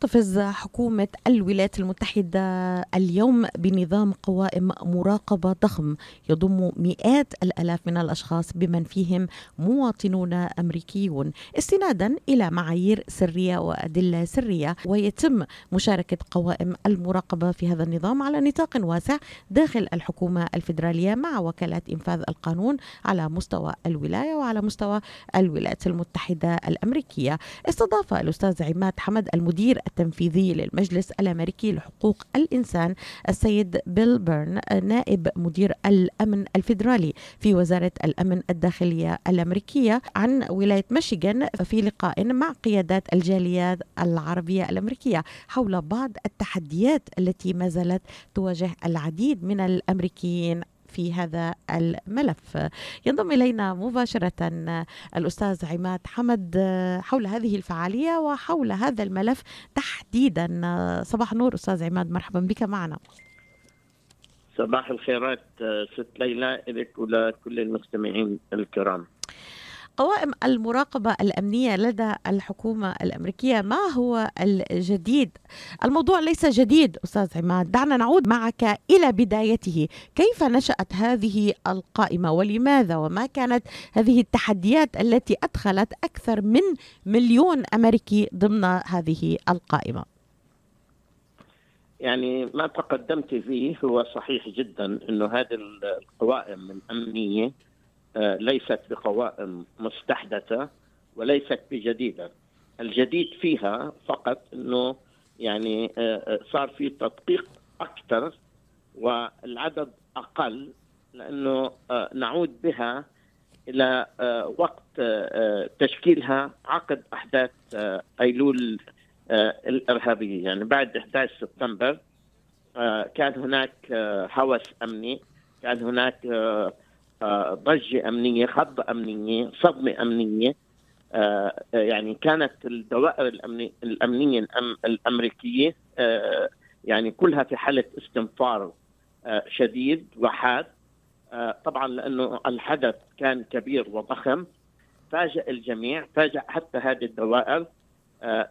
تحتفظ حكومة الولايات المتحدة اليوم بنظام قوائم مراقبة ضخم يضم مئات الآلاف من الأشخاص بمن فيهم مواطنون أمريكيون. استنادا إلى معايير سرية وأدلة سرية ويتم مشاركة قوائم المراقبة في هذا النظام على نطاق واسع داخل الحكومة الفيدرالية مع وكالات إنفاذ القانون على مستوى الولاية وعلى مستوى الولايات المتحدة الأمريكية. استضاف الأستاذ عماد حمد المدير التنفيذي للمجلس الأمريكي لحقوق الإنسان السيد بيل بيرن نائب مدير الأمن الفيدرالي في وزارة الأمن الداخلية الأمريكية عن ولاية ميشيغان في لقاء مع قيادات الجاليات العربية الأمريكية حول بعض التحديات التي ما زالت تواجه العديد من الأمريكيين في هذا الملف. ينضم إلينا مباشرة الأستاذ عماد حمد حول هذه الفعالية وحول هذا الملف تحديدا. صباح النور أستاذ عماد مرحبا بك معنا. صباح الخيرات ست ليلى لك ولكل المستمعين الكرام. قوائم المراقبة الأمنية لدى الحكومة الأمريكية ما هو الجديد؟ الموضوع ليس جديد أستاذ عماد. دعنا نعود معك إلى بدايته. كيف نشأت هذه القائمة؟ ولماذا؟ وما كانت هذه التحديات التي أدخلت أكثر من مليون أمريكي ضمن هذه القائمة؟ يعني ما تقدمت فيه هو صحيح جدا إنه هذه القوائم الأمنية ليست بقوائم مستحدثة وليست بجديدة. الجديد فيها فقط إنه يعني آه، آه، صار في تدقيق أكثر والعدد أقل لأنه نعود بها إلى وقت تشكيلها عقد أحداث أيلول الإرهابية. يعني بعد 11 سبتمبر كان هناك هوس أمني كان هناك ضجه أمنية خضه أمنية صدمة أمنية. آه، يعني كانت الدوائر الأمنية الأمريكية آه، يعني كلها في حالة استنفار آه، شديد وحاد. طبعا لأنه الحدث كان كبير وضخم. فاجأ الجميع فاجأ حتى هذه الدوائر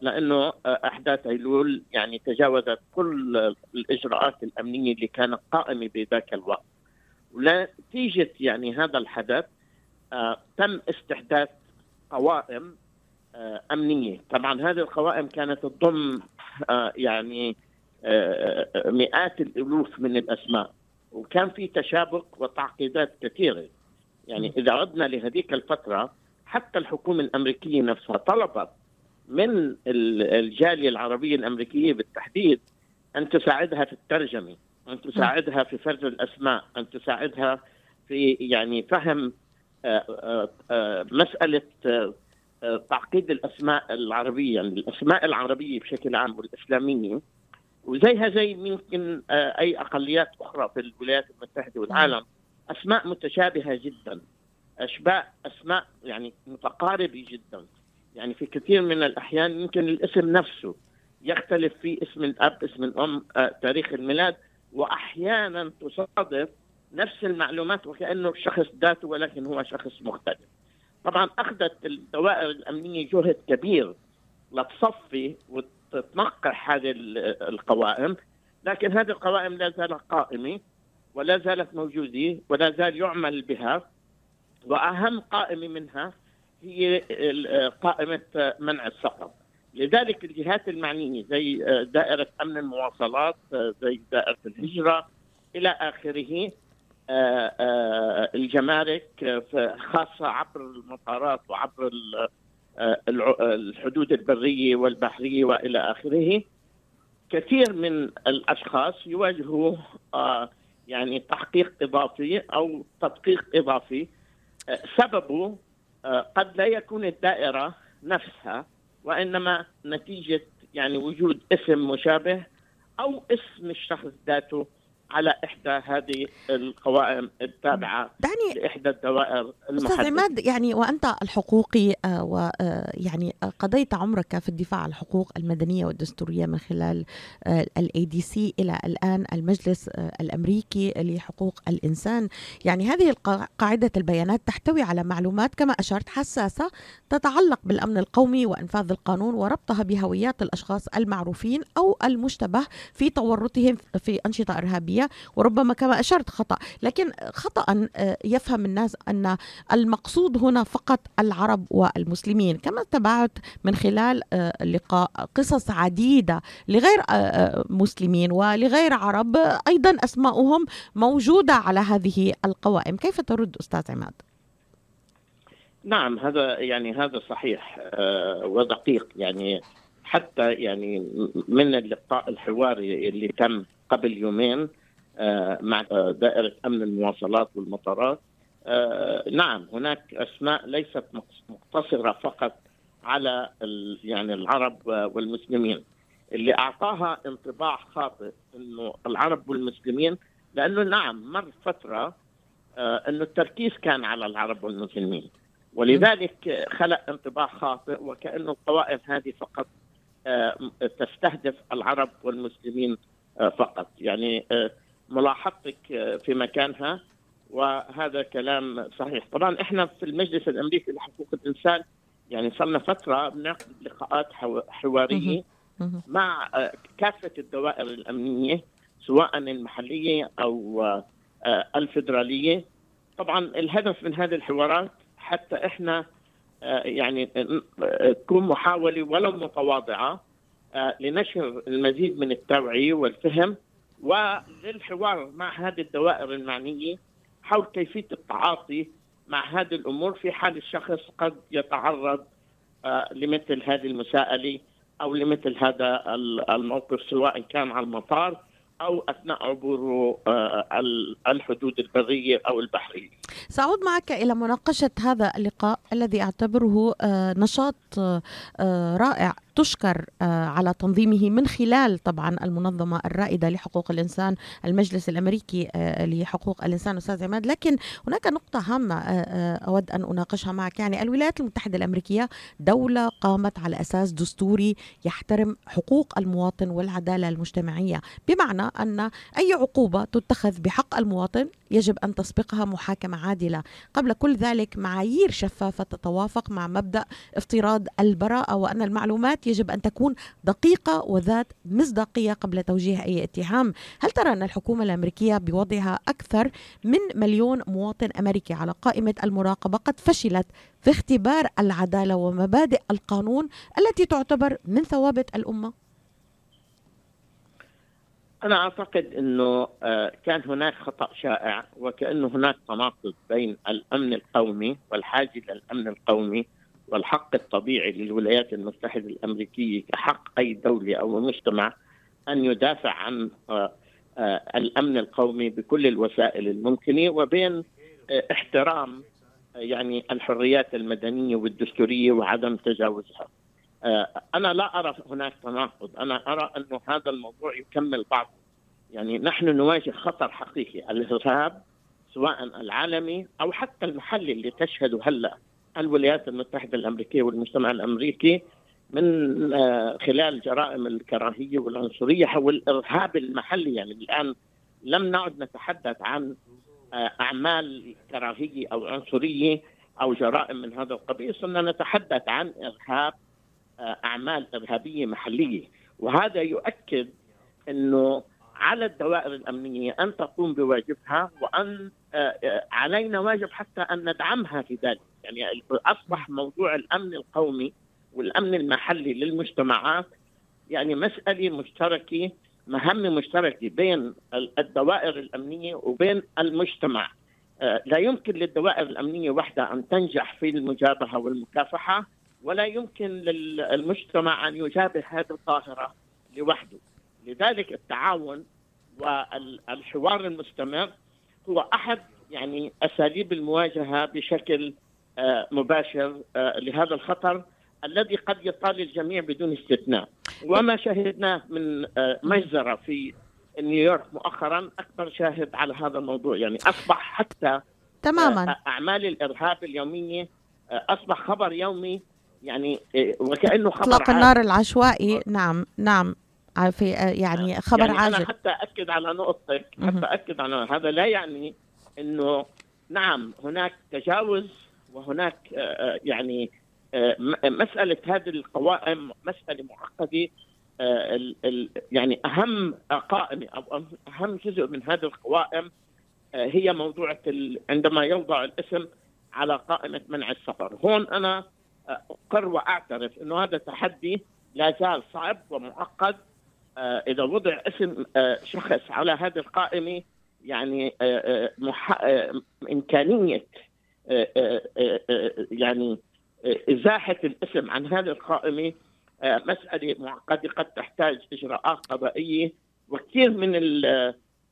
لأنه أحداث ايلول يعني تجاوزت كل الإجراءات الأمنية اللي كانت قائمة بذاك الوقت. ونتيجة يعني هذا الحدث آه تم استحداث قوائم آه أمنية. طبعا هذه القوائم كانت تضم آه يعني مئات الألوف من الأسماء وكان في تشابك وتعقيدات كثيرة. يعني إذا عدنا لهذيك الفترة حتى الحكومة الأمريكية نفسها طلبت من الجالية العربية الأمريكية بالتحديد أن تساعدها في الترجمة. أن تساعدها في فرز الأسماء أن تساعدها في يعني فهم آه، آه، آه، مسألة تعقيد الأسماء العربية يعني الأسماء العربية بشكل عام والإسلامية. وزيها زي ممكن أي أقليات أخرى في الولايات المتحدة والعالم. أسماء متشابهة جدا. أشباء أسماء يعني متقاربة جدا. يعني في كثير من الأحيان يمكن الاسم نفسه يختلف في اسم الأب اسم الأم تاريخ الميلاد. وأحيانا تصادف نفس المعلومات وكأنه شخص ذاته ولكن هو شخص مختلف. طبعا أخذت الدوائر الأمنية جهد كبير لتصفي وتنقح هذه القوائم لكن هذه القوائم لا زالت قائمة ولا زالت موجودة ولا زال يعمل بها وأهم قائمة منها هي قائمة منع السقط. لذلك الجهات المعنية زي آه، دائرة أمن المواصلات آه، زي دائرة الهجرة إلى آخره آه، الجمارك خاصة عبر المطارات وعبر الحدود البرية والبحرية وإلى آخره. كثير من الأشخاص يواجهوا يعني تحقيق إضافي أو تدقيق إضافي سببه قد لا يكون الدائرة نفسها وإنما نتيجة يعني وجود اسم مشابه أو اسم الشخص ذاته على إحدى هذه القوائم التابعة يعني لإحدى الدوائر المحددة. أستاذ عماد يعني وأنت الحقوقي آه، ويعني آه، قضيت عمرك في الدفاع عن الحقوق المدنية والدستورية من خلال ال ADC إلى الآن المجلس الأمريكي لحقوق الإنسان. يعني هذه قاعدة البيانات تحتوي على معلومات كما أشرت حساسة تتعلق بالأمن القومي وأنفاذ القانون وربطها بهويات الأشخاص المعروفين أو المشتبه في تورطهم في أنشطة إرهابية. العملية وربما كما أشرت خطأ. لكن خطأ آه، يفهم الناس أن المقصود هنا فقط العرب والمسلمين كما تبعت من خلال آه، لقاء قصص عديدة لغير آه، مسلمين ولغير عرب أيضا أسماؤهم موجودة على هذه القوائم. كيف ترد أستاذ عماد؟ نعم هذا يعني هذا صحيح ودقيق. يعني حتى يعني من اللقاء الحواري اللي تم قبل يومين مع آه، دائرة أمن المواصلات والمطارات. آه، نعم هناك أسماء ليست مقتصرة فقط على يعني العرب والمسلمين. اللي أعطاها انطباع خاطئ أنه العرب والمسلمين لأنه نعم مر فترة أنه التركيز كان على العرب والمسلمين. ولذلك خلق انطباع خاطئ وكأنه القوائم هذه فقط تستهدف العرب والمسلمين فقط. يعني ملاحظتك في مكانها وهذا كلام صحيح. طبعا إحنا في المجلس الأمريكي لحقوق الإنسان يعني صرنا فترة بنعقد لقاءات حوارية مع كافة الدوائر الأمنية سواء المحلية أو الفدراليه طبعا الهدف من هذه الحوارات حتى إحنا يعني تكون محاولة ولو متواضعة لنشر المزيد من التوعية والفهم وللحوار مع هذه الدوائر المعنية حول كيفية التعاطي مع هذه الأمور في حال الشخص قد يتعرض آه، لمثل هذه المساءلة أو لمثل هذا الموقف سواء كان على المطار أو أثناء عبور آه، الحدود البرية أو البحرية. سأعود معك إلى مناقشة هذا اللقاء الذي أعتبره آه، نشاط رائع تشكر آه، على تنظيمه من خلال طبعا المنظمة الرائدة لحقوق الإنسان المجلس الأمريكي آه، لحقوق الإنسان أستاذ عماد. لكن هناك نقطة هامة آه، أود أن أناقشها معك. يعني الولايات المتحدة الأمريكية دولة قامت على أساس دستوري يحترم حقوق المواطن والعدالة المجتمعية. بمعنى أن أي عقوبة تتخذ بحق المواطن يجب أن تسبقها محاكمة عادلة. قبل كل ذلك معايير شفافة تتوافق مع مبدأ افتراض البراءة وأن المعلومات يجب أن تكون دقيقة وذات مصداقية قبل توجيه أي اتهام هل ترى أن الحكومة الأمريكية بوضعها أكثر من مليون مواطن أمريكي على قائمة المراقبة قد فشلت في اختبار العدالة ومبادئ القانون التي تعتبر من ثوابت الأمة؟ أنا أعتقد أنه آه، كان هناك خطأ شائع وكأنه هناك تناقض بين الأمن القومي والحاجة للأمن القومي والحق الطبيعي للولايات المتحدة الأمريكية كحق أي دولة أو مجتمع أن يدافع عن آه، آه، الأمن القومي بكل الوسائل الممكنة وبين آه، احترام يعني الحريات المدنية والدستورية وعدم تجاوزها. أنا لا أرى هناك تناقض. أنا أرى أن هذا الموضوع يكمل بعضه. يعني نحن نواجه خطر حقيقي الإرهاب سواء العالمي أو حتى المحلي اللي تشهده هلأ. الولايات المتحدة الأمريكية والمجتمع الأمريكي من آه، خلال جرائم الكراهية والعنصرية والإرهاب المحلي. يعني الآن لم نعد نتحدث عن آه، أعمال كراهية أو عنصرية أو جرائم من هذا القبيل صرنا نتحدث عن إرهاب آه، أعمال إرهابية محلية. وهذا يؤكد أنه على الدوائر الأمنية أن تقوم بواجبها وأن علينا واجب حتى أن ندعمها في ذلك. يعني أصبح موضوع الأمن القومي والأمن المحلي للمجتمعات يعني مسألة مشتركة مهمة مشتركة بين الدوائر الأمنية وبين المجتمع. آه، لا يمكن للدوائر الأمنية وحدها أن تنجح في المجابهة والمكافحة ولا يمكن للمجتمع أن يجابه هذه الظاهرة لوحده. لذلك التعاون والحوار المستمر هو أحد يعني أساليب المواجهة بشكل مباشر آه، لهذا الخطر الذي قد يطال الجميع بدون استثناء. وما شهدناه من آه، مجزرة في نيويورك مؤخرا أكبر شاهد على هذا الموضوع. يعني أصبح حتى تماما. أعمال الإرهاب اليومية أصبح خبر يومي. يعني وكأنه خبر إطلاق النار العشوائي. نعم نعم. في يعني خبر يعني عاجل. أنا حتى أكد على نقطتك حتى أكد على هذا لا يعني إنه نعم هناك تجاوز وهناك يعني مسألة هذه القوائم مسألة معقدة يعني أهم قائمة أو أهم جزء من هذه القوائم هي موضوع عندما يوضع الاسم على قائمة منع السفر، هون أنا أقر وأعترف إنه هذا تحدي لا زال صعب ومعقد. إذا وضع اسم شخص على هذه القائمة يعني مح... امكانيه يعني إزاحة الاسم عن هذه القائمه مسألة معقدة قد تحتاج اجراءات قضائيه وكثير من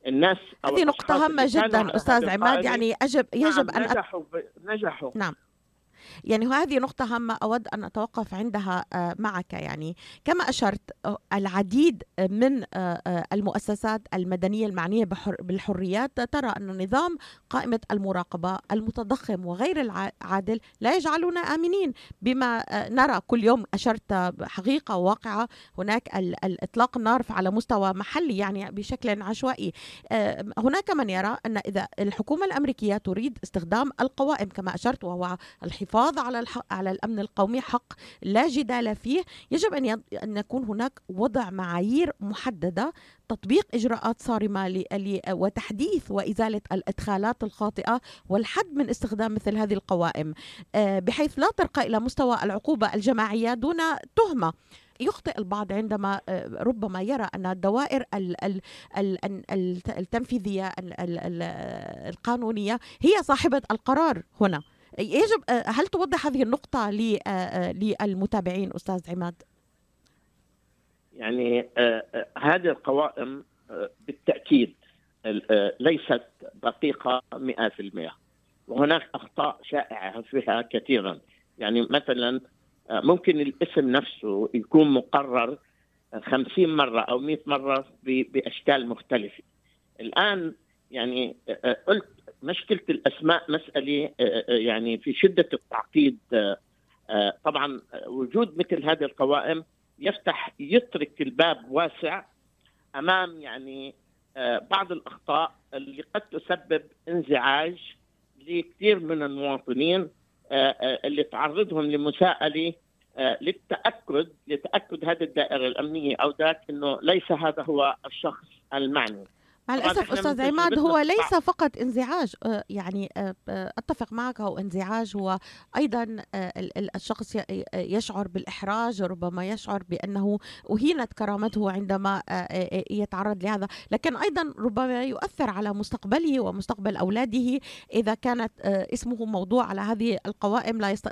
الناس هذه نقطة هامة جدا أستاذ عماد يعني يجب يجب نعم أن نجحوا نجحوا. نعم. يعني هذه نقطة هامة أود أن أتوقف عندها معك يعني. كما أشرت العديد من المؤسسات المدنية المعنية بالحريات ترى أن نظام قائمة المراقبة المتضخم وغير العادل لا يجعلنا آمنين. بما نرى كل يوم أشرت حقيقة واقعة هناك الإطلاق النار على مستوى محلي يعني بشكل عشوائي. هناك من يرى أن إذا الحكومة الأمريكية تريد استخدام القوائم كما أشرت وهو الحفاظ الحفاظ على الحق على الأمن القومي حق لا جدال فيه. يجب أن أن يكون هناك وضع معايير محددة تطبيق إجراءات صارمة وتحديث وإزالة الإدخالات الخاطئة والحد من استخدام مثل هذه القوائم. بحيث لا ترقى إلى مستوى العقوبة الجماعية دون تهمة. يخطئ البعض عندما ربما يرى أن الدوائر التنفيذية القانونية هي صاحبة القرار هنا. يجب هل توضح هذه النقطة للمتابعين أستاذ عماد؟ يعني هذه القوائم بالتأكيد ليست دقيقة 100% وهناك أخطاء شائعة فيها كثيرا. يعني مثلا ممكن الاسم نفسه يكون مقرر 50 مرة أو 100 مرة بأشكال مختلفة. الآن يعني قلت مشكلة الأسماء مسألة يعني في شدة التعقيد طبعا وجود مثل هذه القوائم يفتح يترك الباب واسع أمام يعني بعض الأخطاء اللي قد تسبب انزعاج لكثير من المواطنين اللي تعرضهم لمساءلة للتأكد لتأكد هذه الدائرة الأمنية أو ذاك إنه ليس هذا هو الشخص المعني. مع الأسف أستاذ عماد هو ليس فقط انزعاج يعني أتفق معك هو انزعاج هو أيضا الشخص يشعر بالإحراج ربما يشعر بأنه أهينت كرامته عندما يتعرض لهذا. لكن أيضا ربما يؤثر على مستقبله ومستقبل أولاده إذا كانت اسمه موضوع على هذه القوائم لا يست...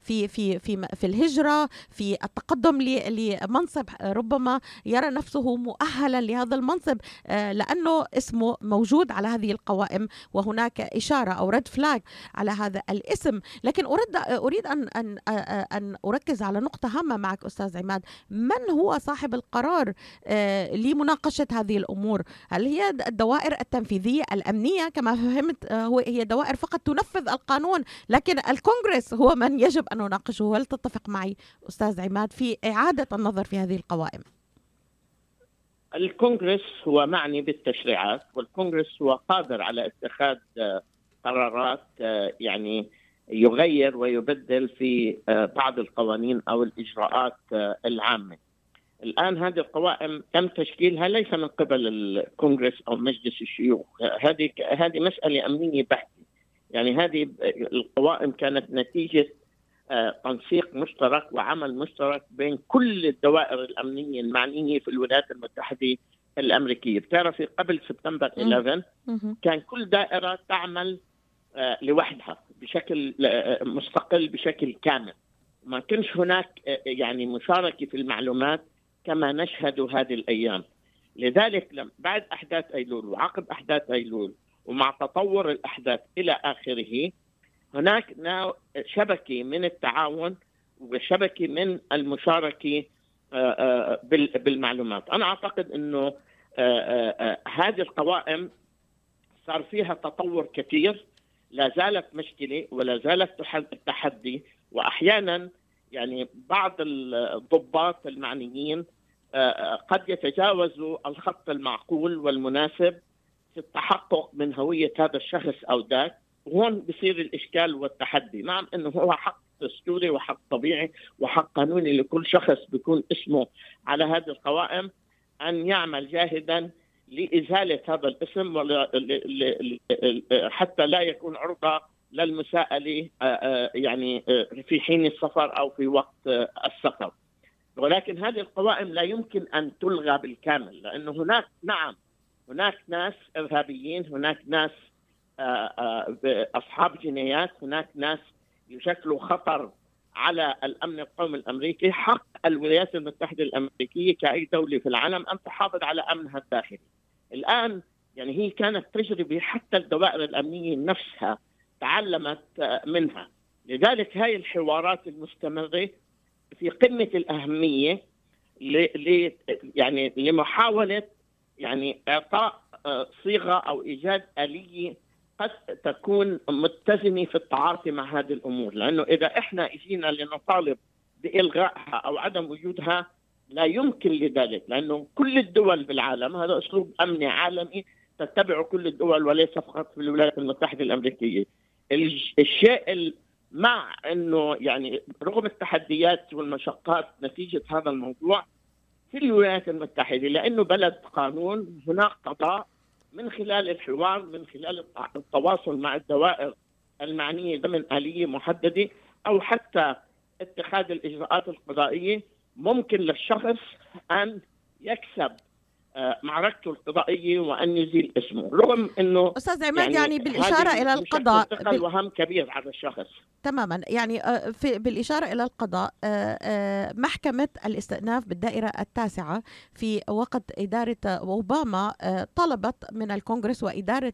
في في في في الهجرة في التقدم لمنصب ربما يرى نفسه مؤهلا لهذا المنصب لأنه اسمه موجود على هذه القوائم وهناك إشارة أو ريد فلاج على هذا الاسم. لكن اريد أريد أن أن أن أركز على نقطة هامة معك أستاذ عماد. من هو صاحب القرار لمناقشة هذه الأمور؟ هل هي الدوائر التنفيذية الأمنية؟ كما فهمت هو هي دوائر فقط تنفذ القانون لكن الكونغرس هو من يجب أن نناقشه. هل تتفق معي أستاذ عماد في إعادة النظر في هذه القوائم؟ الكونغرس هو معني بالتشريعات والكونغرس هو قادر على اتخاذ قرارات يعني يغير ويبدل في بعض القوانين أو الإجراءات العامة. الآن هذه القوائم تم تشكيلها ليس من قبل الكونغرس أو مجلس الشيوخ، هذه هذه مسألة أمنية بحتة. يعني هذه القوائم كانت نتيجة تنسيق مشترك وعمل مشترك بين كل الدوائر الأمنية المعنية في الولايات المتحدة الأمريكية، بتعرفي قبل سبتمبر 11 كان كل دائرة تعمل لوحدها بشكل مستقل بشكل كامل. ما كانش هناك يعني مشاركة في المعلومات كما نشهد هذه الأيام. لذلك بعد أحداث أيلول وعقب أحداث أيلول ومع تطور الأحداث إلى آخره هناك شبكه من التعاون وشبكه من المشاركة بالمعلومات، أنا أعتقد إنه هذه القوائم صار فيها تطور كثير. لا زالت مشكلة ولا زالت تحدي. واحيانا يعني بعض الضباط المعنيين قد يتجاوزوا الخط المعقول والمناسب في التحقق من هوية هذا الشخص أو ذاك. وهون بصير الإشكال والتحدي نعم إنه هو حق دستوري وحق طبيعي وحق قانوني لكل شخص بيكون اسمه على هذه القوائم أن يعمل جاهدا لإزالة هذا الاسم حتى لا يكون عرضة للمساءلة آه، آه، يعني آه، في حين السفر أو في وقت السفر. ولكن هذه القوائم لا يمكن أن تلغى بالكامل لأنه هناك نعم هناك ناس إرهابيين، هناك ناس اصحاب جنايات، هناك ناس يشكلوا خطر على الأمن القومي الأمريكي، حق الولايات المتحدة الأمريكية كأي دولة في العالم أن تحافظ على أمنها الداخلي. الآن يعني هي كانت تجربه حتى الدوائر الأمنية نفسها تعلمت منها لذلك هاي الحوارات المستمرة في قمة الأهمية ل يعني لمحاولة يعني إعطاء آه، صيغة أو إيجاد آلية قد تكون متزنة في التعاطي مع هذه الأمور لأنه إذا إحنا إجينا لنطالب بإلغائها أو عدم وجودها لا يمكن لذلك لأنه كل الدول بالعالم هذا أسلوب أمني عالمي تتبعه كل الدول وليس فقط في الولايات المتحدة الأمريكية. الشيء مع إنه يعني رغم التحديات والمشقات نتيجة هذا الموضوع في الولايات المتحدة لأنه بلد قانون هناك قضاء من خلال الحوار من خلال التواصل مع الدوائر المعنية ضمن آلية محددة أو حتى اتخاذ الإجراءات القضائية ممكن للشخص أن يكسب معركته القضائية وأن يزيل اسمه. رغم إنه أستاذ عماد يعني, يعني بالإشارة إلى القضاء بال... وهم كبير على الشخص. تماما. يعني آه، في بالإشارة إلى القضاء آه، محكمة الاستئناف بالدائرة التاسعة في وقت إدارة أوباما طلبت من الكونغرس وإدارة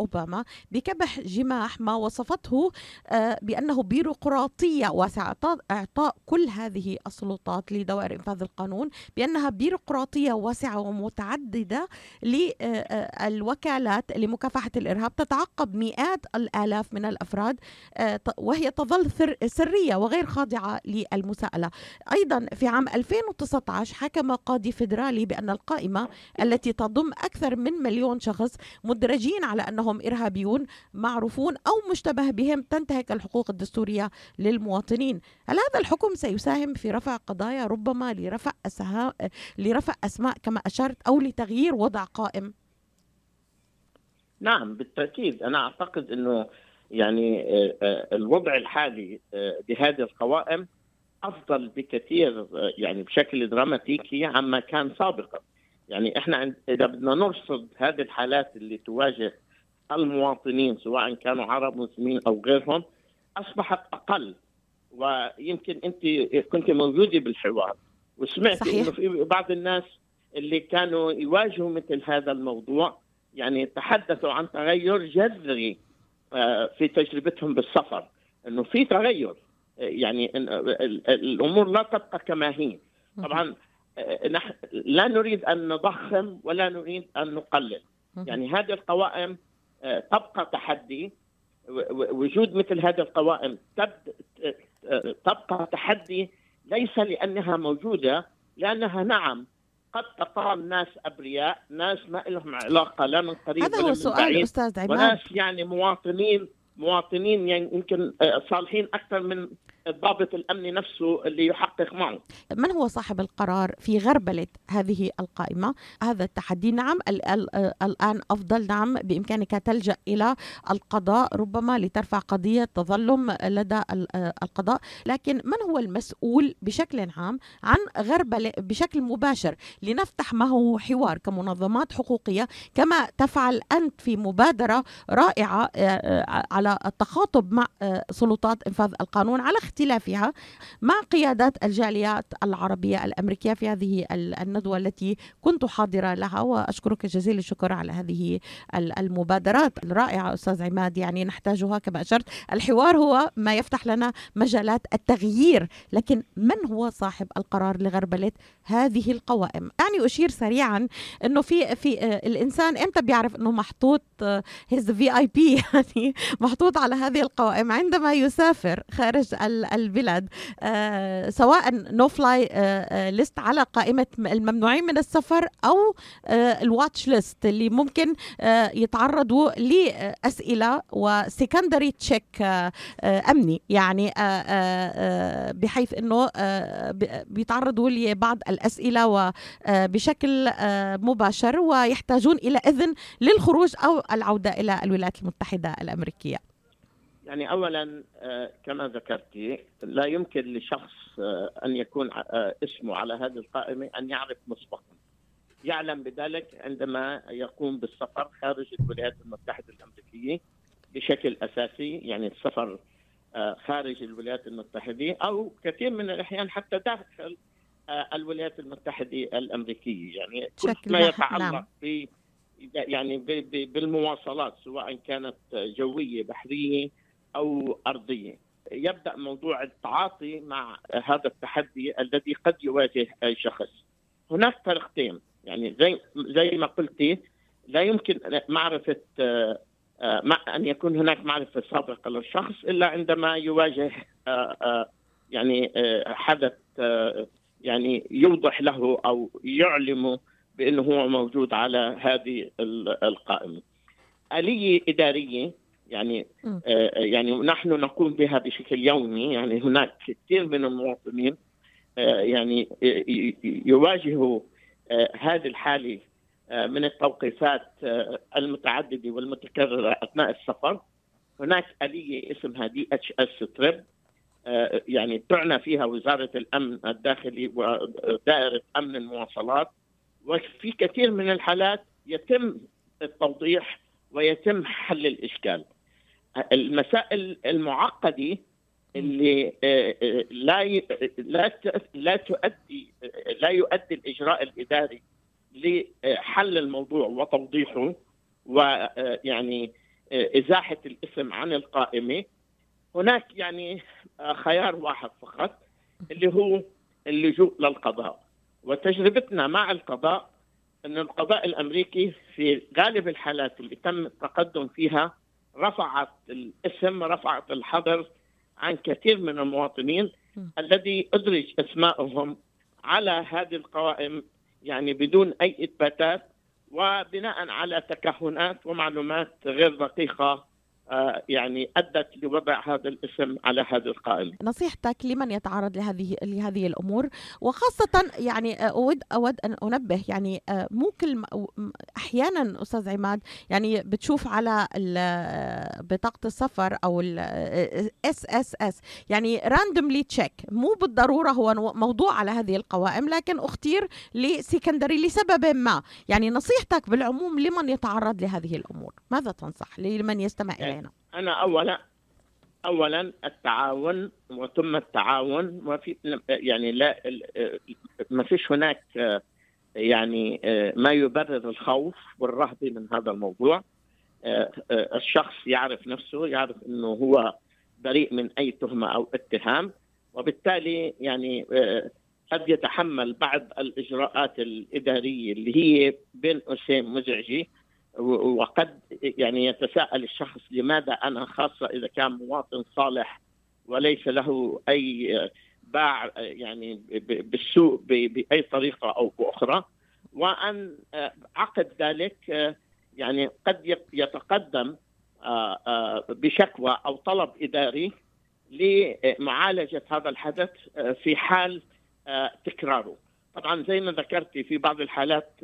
أوباما بكبح جماح ما وصفته بأنه بيروقراطية واسعة. إعطاء كل هذه السلطات لدوائر إنفاذ القانون بأنها بيروقراطية واسعة ومت متعددة للوكالات لمكافحة الإرهاب تتعقب مئات الآلاف من الأفراد آه، وهي تظل سرية وغير خاضعة للمساءلة. أيضا في عام 2019 حكم قاضي فيدرالي بأن القائمة التي تضم أكثر من مليون شخص مدرجين على أنهم إرهابيون معروفون أو مشتبه بهم تنتهك الحقوق الدستورية للمواطنين. هل هذا الحكم سيساهم في رفع قضايا؟ ربما لرفع, لرفع أسماء كما أشرت أو لتغيير وضع قائم؟ نعم بالتأكيد. أنا أعتقد أنه يعني آه، آه، الوضع الحالي آه، بهذه القوائم أفضل بكثير يعني بشكل دراماتيكي عما كان سابقا. يعني إحنا إذا بدنا نرصد هذه الحالات اللي تواجه المواطنين سواء كانوا عرب مسلمين أو غيرهم أصبحت أقل. ويمكن أنت كنت موجودة بالحوار وسمعتي إنه في بعض الناس اللي كانوا يواجهوا مثل هذا الموضوع يعني تحدثوا عن تغير جذري آه، في تجربتهم بالسفر إنه في تغير يعني الأمور لا تبقى كما هي. طبعا آه، نحن لا نريد أن نضخم ولا نريد أن نقلل. يعني هذه القوائم آه، تبقى تحدي وجود مثل هذه القوائم تبقى تحدي ليس لأنها موجودة لأنها نعم قد تقام ناس أبرياء، ناس ما لهم علاقة لا من قريب هذا هو السؤال أستاذ عماد. وناس يعني مواطنين مواطنين يعني يمكن آه، صالحين أكثر من الضابط الامني نفسه اللي يحقق معه. من هو صاحب القرار في غربلة هذه القائمة؟ هذا التحدي. نعم الآن أفضل. نعم بإمكانك تلجأ إلى القضاء ربما لترفع قضية تظلم لدى القضاء، لكن من هو المسؤول بشكل عام عن غربلة بشكل مباشر لنفتح معه حوار كمنظمات حقوقية؟ كما تفعل أنت في مبادرة رائعة آه، آه، على التخاطب مع سلطات إنفاذ القانون. على اختلافها مع قيادات الجاليات العربية الأمريكية في هذه الندوة التي كنت حاضرة لها وأشكرك جزيل الشكر على هذه المبادرات الرائعة أستاذ عماد. يعني نحتاجها كما أشرت. الحوار هو ما يفتح لنا مجالات التغيير لكن من هو صاحب القرار لغربلة هذه القوائم؟ يعني أشير سريعا أنه في في الإنسان إمتى بيعرف أنه محطوط he's VIP يعني محطوط على هذه القوائم عندما يسافر خارج البلاد آه سواء no fly list على قائمة الممنوعين من السفر أو آه ال watch list اللي ممكن آه يتعرضوا لأسئلة و secondary check أمني. يعني بحيث أنه بيتعرضوا لبعض الأسئلة وبشكل مباشر ويحتاجون إلى إذن للخروج أو العودة إلى الولايات المتحدة الأمريكية. يعني اولا كما ذكرتي لا يمكن لشخص أن يكون اسمه على هذه القائمة أن يعرف مسبقا يعلم بذلك عندما يقوم بالسفر خارج الولايات المتحدة الأمريكية بشكل أساسي يعني السفر خارج الولايات المتحدة أو كثير من الأحيان حتى داخل الولايات المتحدة الأمريكية. يعني كل ما يتعلق نعم. يعني بالمواصلات سواء كانت جوية بحرية أو أرضية. يبدأ موضوع التعاطي مع هذا التحدي الذي قد يواجه اي شخص. هناك طريقتين يعني زي زي ما قلتي لا يمكن معرفة أن يكون هناك معرفة سابقة للشخص إلا عندما يواجه يعني حدث يعني يوضح له أو يعلمه بأنه هو موجود على هذه القائمة. آلية إدارية يعني آه يعني نحن نقوم بها بشكل يومي يعني هناك كثير من المواطنين آه يعني يواجهوا آه هذه الحالة من التوقيفات المتعددة والمتكررة أثناء السفر. هناك آلية اسمها DHS TRIP يعني تعنى فيها وزارة الأمن الداخلي ودائره أمن المواصلات. وفي كثير من الحالات يتم التوضيح ويتم حل الإشكال. المسائل المعقدة اللي لا لا لا تؤدي لا يؤدي الإجراء الإداري لحل الموضوع وتوضيحه ويعني إزاحة الإسم عن القائمة. هناك يعني خيار واحد فقط اللي هو اللجوء للقضاء. وتجربتنا مع القضاء أن القضاء الأمريكي في غالب الحالات اللي تم التقدم فيها رفعت الاسم رفعت الحظر عن كثير من المواطنين الذي أدرج أسمائهم على هذه القوائم يعني بدون أي إثباتات وبناء على تكهنات ومعلومات غير دقيقة يعني أدت لوضع هذا الاسم على هذه القائمه. نصيحتك لمن يتعرض لهذه لهذه الأمور وخاصة يعني اود أود أن أنبه يعني مو كل أحيانا أستاذ عماد يعني بتشوف على بطاقة السفر أو ال SSS يعني randomly check مو بالضرورة هو موضوع على هذه القوائم لكن اختير ل secondary لسبب ما. يعني نصيحتك بالعموم لمن يتعرض لهذه الأمور. ماذا تنصح لمن يستمع علينا أنا اولا اولا التعاون وثم التعاون وفي يعني لا ما فيش هناك يعني ما يبرر الخوف والرهبه من هذا الموضوع. الشخص يعرف نفسه يعرف إنه هو بريء من أي تهمة أو اتهام وبالتالي يعني قد يتحمل بعض الإجراءات الإدارية اللي هي بين قوسين مزعجة وقد يعني يتساءل الشخص لماذا أنا خاصة إذا كان مواطن صالح وليس له أي باع يعني بالسوء بأي طريقة أو بأخرى وأن عقد ذلك يعني قد يتقدم بشكوى أو طلب إداري لمعالجة هذا الحدث في حال تكراره. طبعا زي ما ذكرتي في بعض الحالات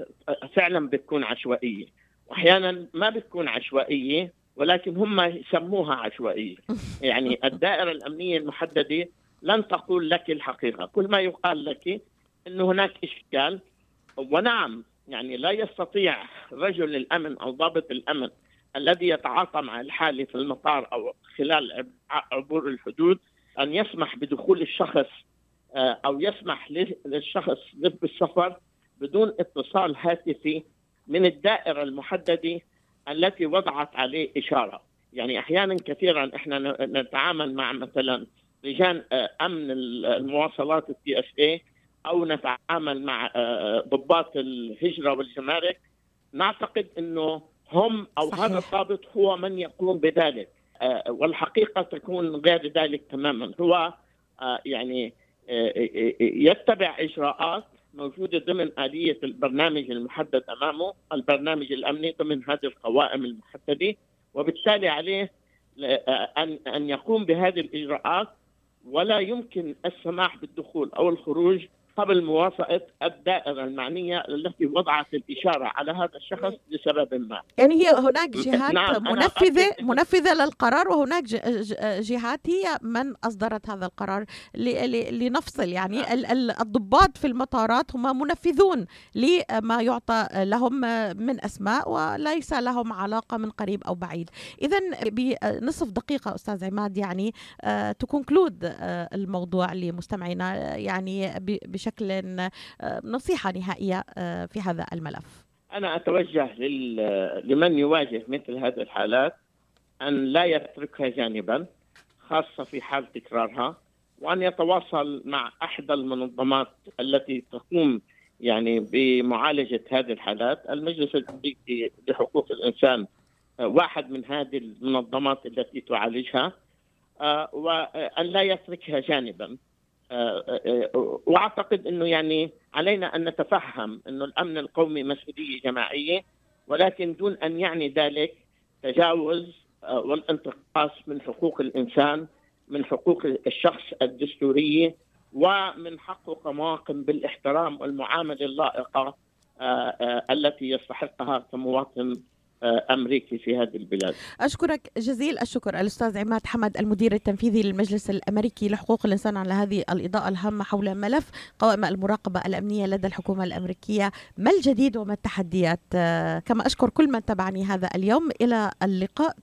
فعلا بتكون عشوائية. واحيانا ما بتكون عشوائية ولكن هم يسموها عشوائية. يعني الدائرة الأمنية المحددة لن تقول لك الحقيقة. كل ما يقال لك إنه هناك إشكال ونعم يعني لا يستطيع رجل الأمن أو ضابط الأمن الذي يتعاطى مع الحالة في المطار أو خلال عبور الحدود أن يسمح بدخول الشخص آه، أو يسمح للشخص بالسفر بدون اتصال هاتفي من الدائرة المحددة التي وضعت عليه إشارة. يعني أحيانا كثيرا إحنا نتعامل مع مثلا لجان آه، أمن المواصلات التي إس اي أو نتعامل مع آه، ضباط الهجرة والجمارك. نعتقد إنه هم أو صحيح. هذا الضابط هو من يقوم بذلك. والحقيقة تكون غير ذلك تماما. هو يعني يتبع إجراءات موجودة ضمن آلية البرنامج المحدد أمامه، البرنامج الأمني ضمن هذه القوائم المحددة. وبالتالي عليه ان أن يقوم بهذه الإجراءات. ولا يمكن السماح بالدخول أو الخروج قبل موافقة الدائرة المعنية التي وضعت الإشارة على هذا الشخص لسبب ما. يعني هي هناك جهات نعم منفذة منفذة للقرار وهناك جهات هي من أصدرت هذا القرار لنفصل. يعني نعم. الضباط في المطارات هم منفذون لما يعطى لهم من أسماء وليس لهم علاقة من قريب أو بعيد. إذا بنصف دقيقة أستاذ عماد يعني تكونكلود آه، الموضوع لمستمعينا يعني بش بشكل آه، نصيحة نهائية آه، في هذا الملف. أنا أتوجه لمن يواجه مثل هذه الحالات أن لا يتركها جانبا خاصة في حال تكرارها وأن يتواصل مع أحد المنظمات التي تقوم يعني بمعالجة هذه الحالات. المجلس الأمريكي لحقوق الإنسان آه، واحد من هذه المنظمات التي تعالجها وأن لا يتركها جانبا. واعتقد إنه يعني علينا أن نتفهم إنه الأمن القومي مسؤولية جماعية ولكن دون أن يعني ذلك تجاوز آه، والانتقاص من حقوق الإنسان من حقوق الشخص الدستورية ومن حقه قماقم بالإحترام والمعاملة اللائقة آه، آه، التي يستحقها كمواطن أمريكي في هذه البلاد. أشكرك جزيل الشكر الأستاذ عماد حمد المدير التنفيذي للمجلس الأمريكي لحقوق الإنسان على هذه الإضاءة الهامة حول ملف قوائم المراقبة الأمنية لدى الحكومة الأمريكية، ما الجديد وما التحديات؟ كما أشكر كل من تبعني هذا اليوم إلى اللقاء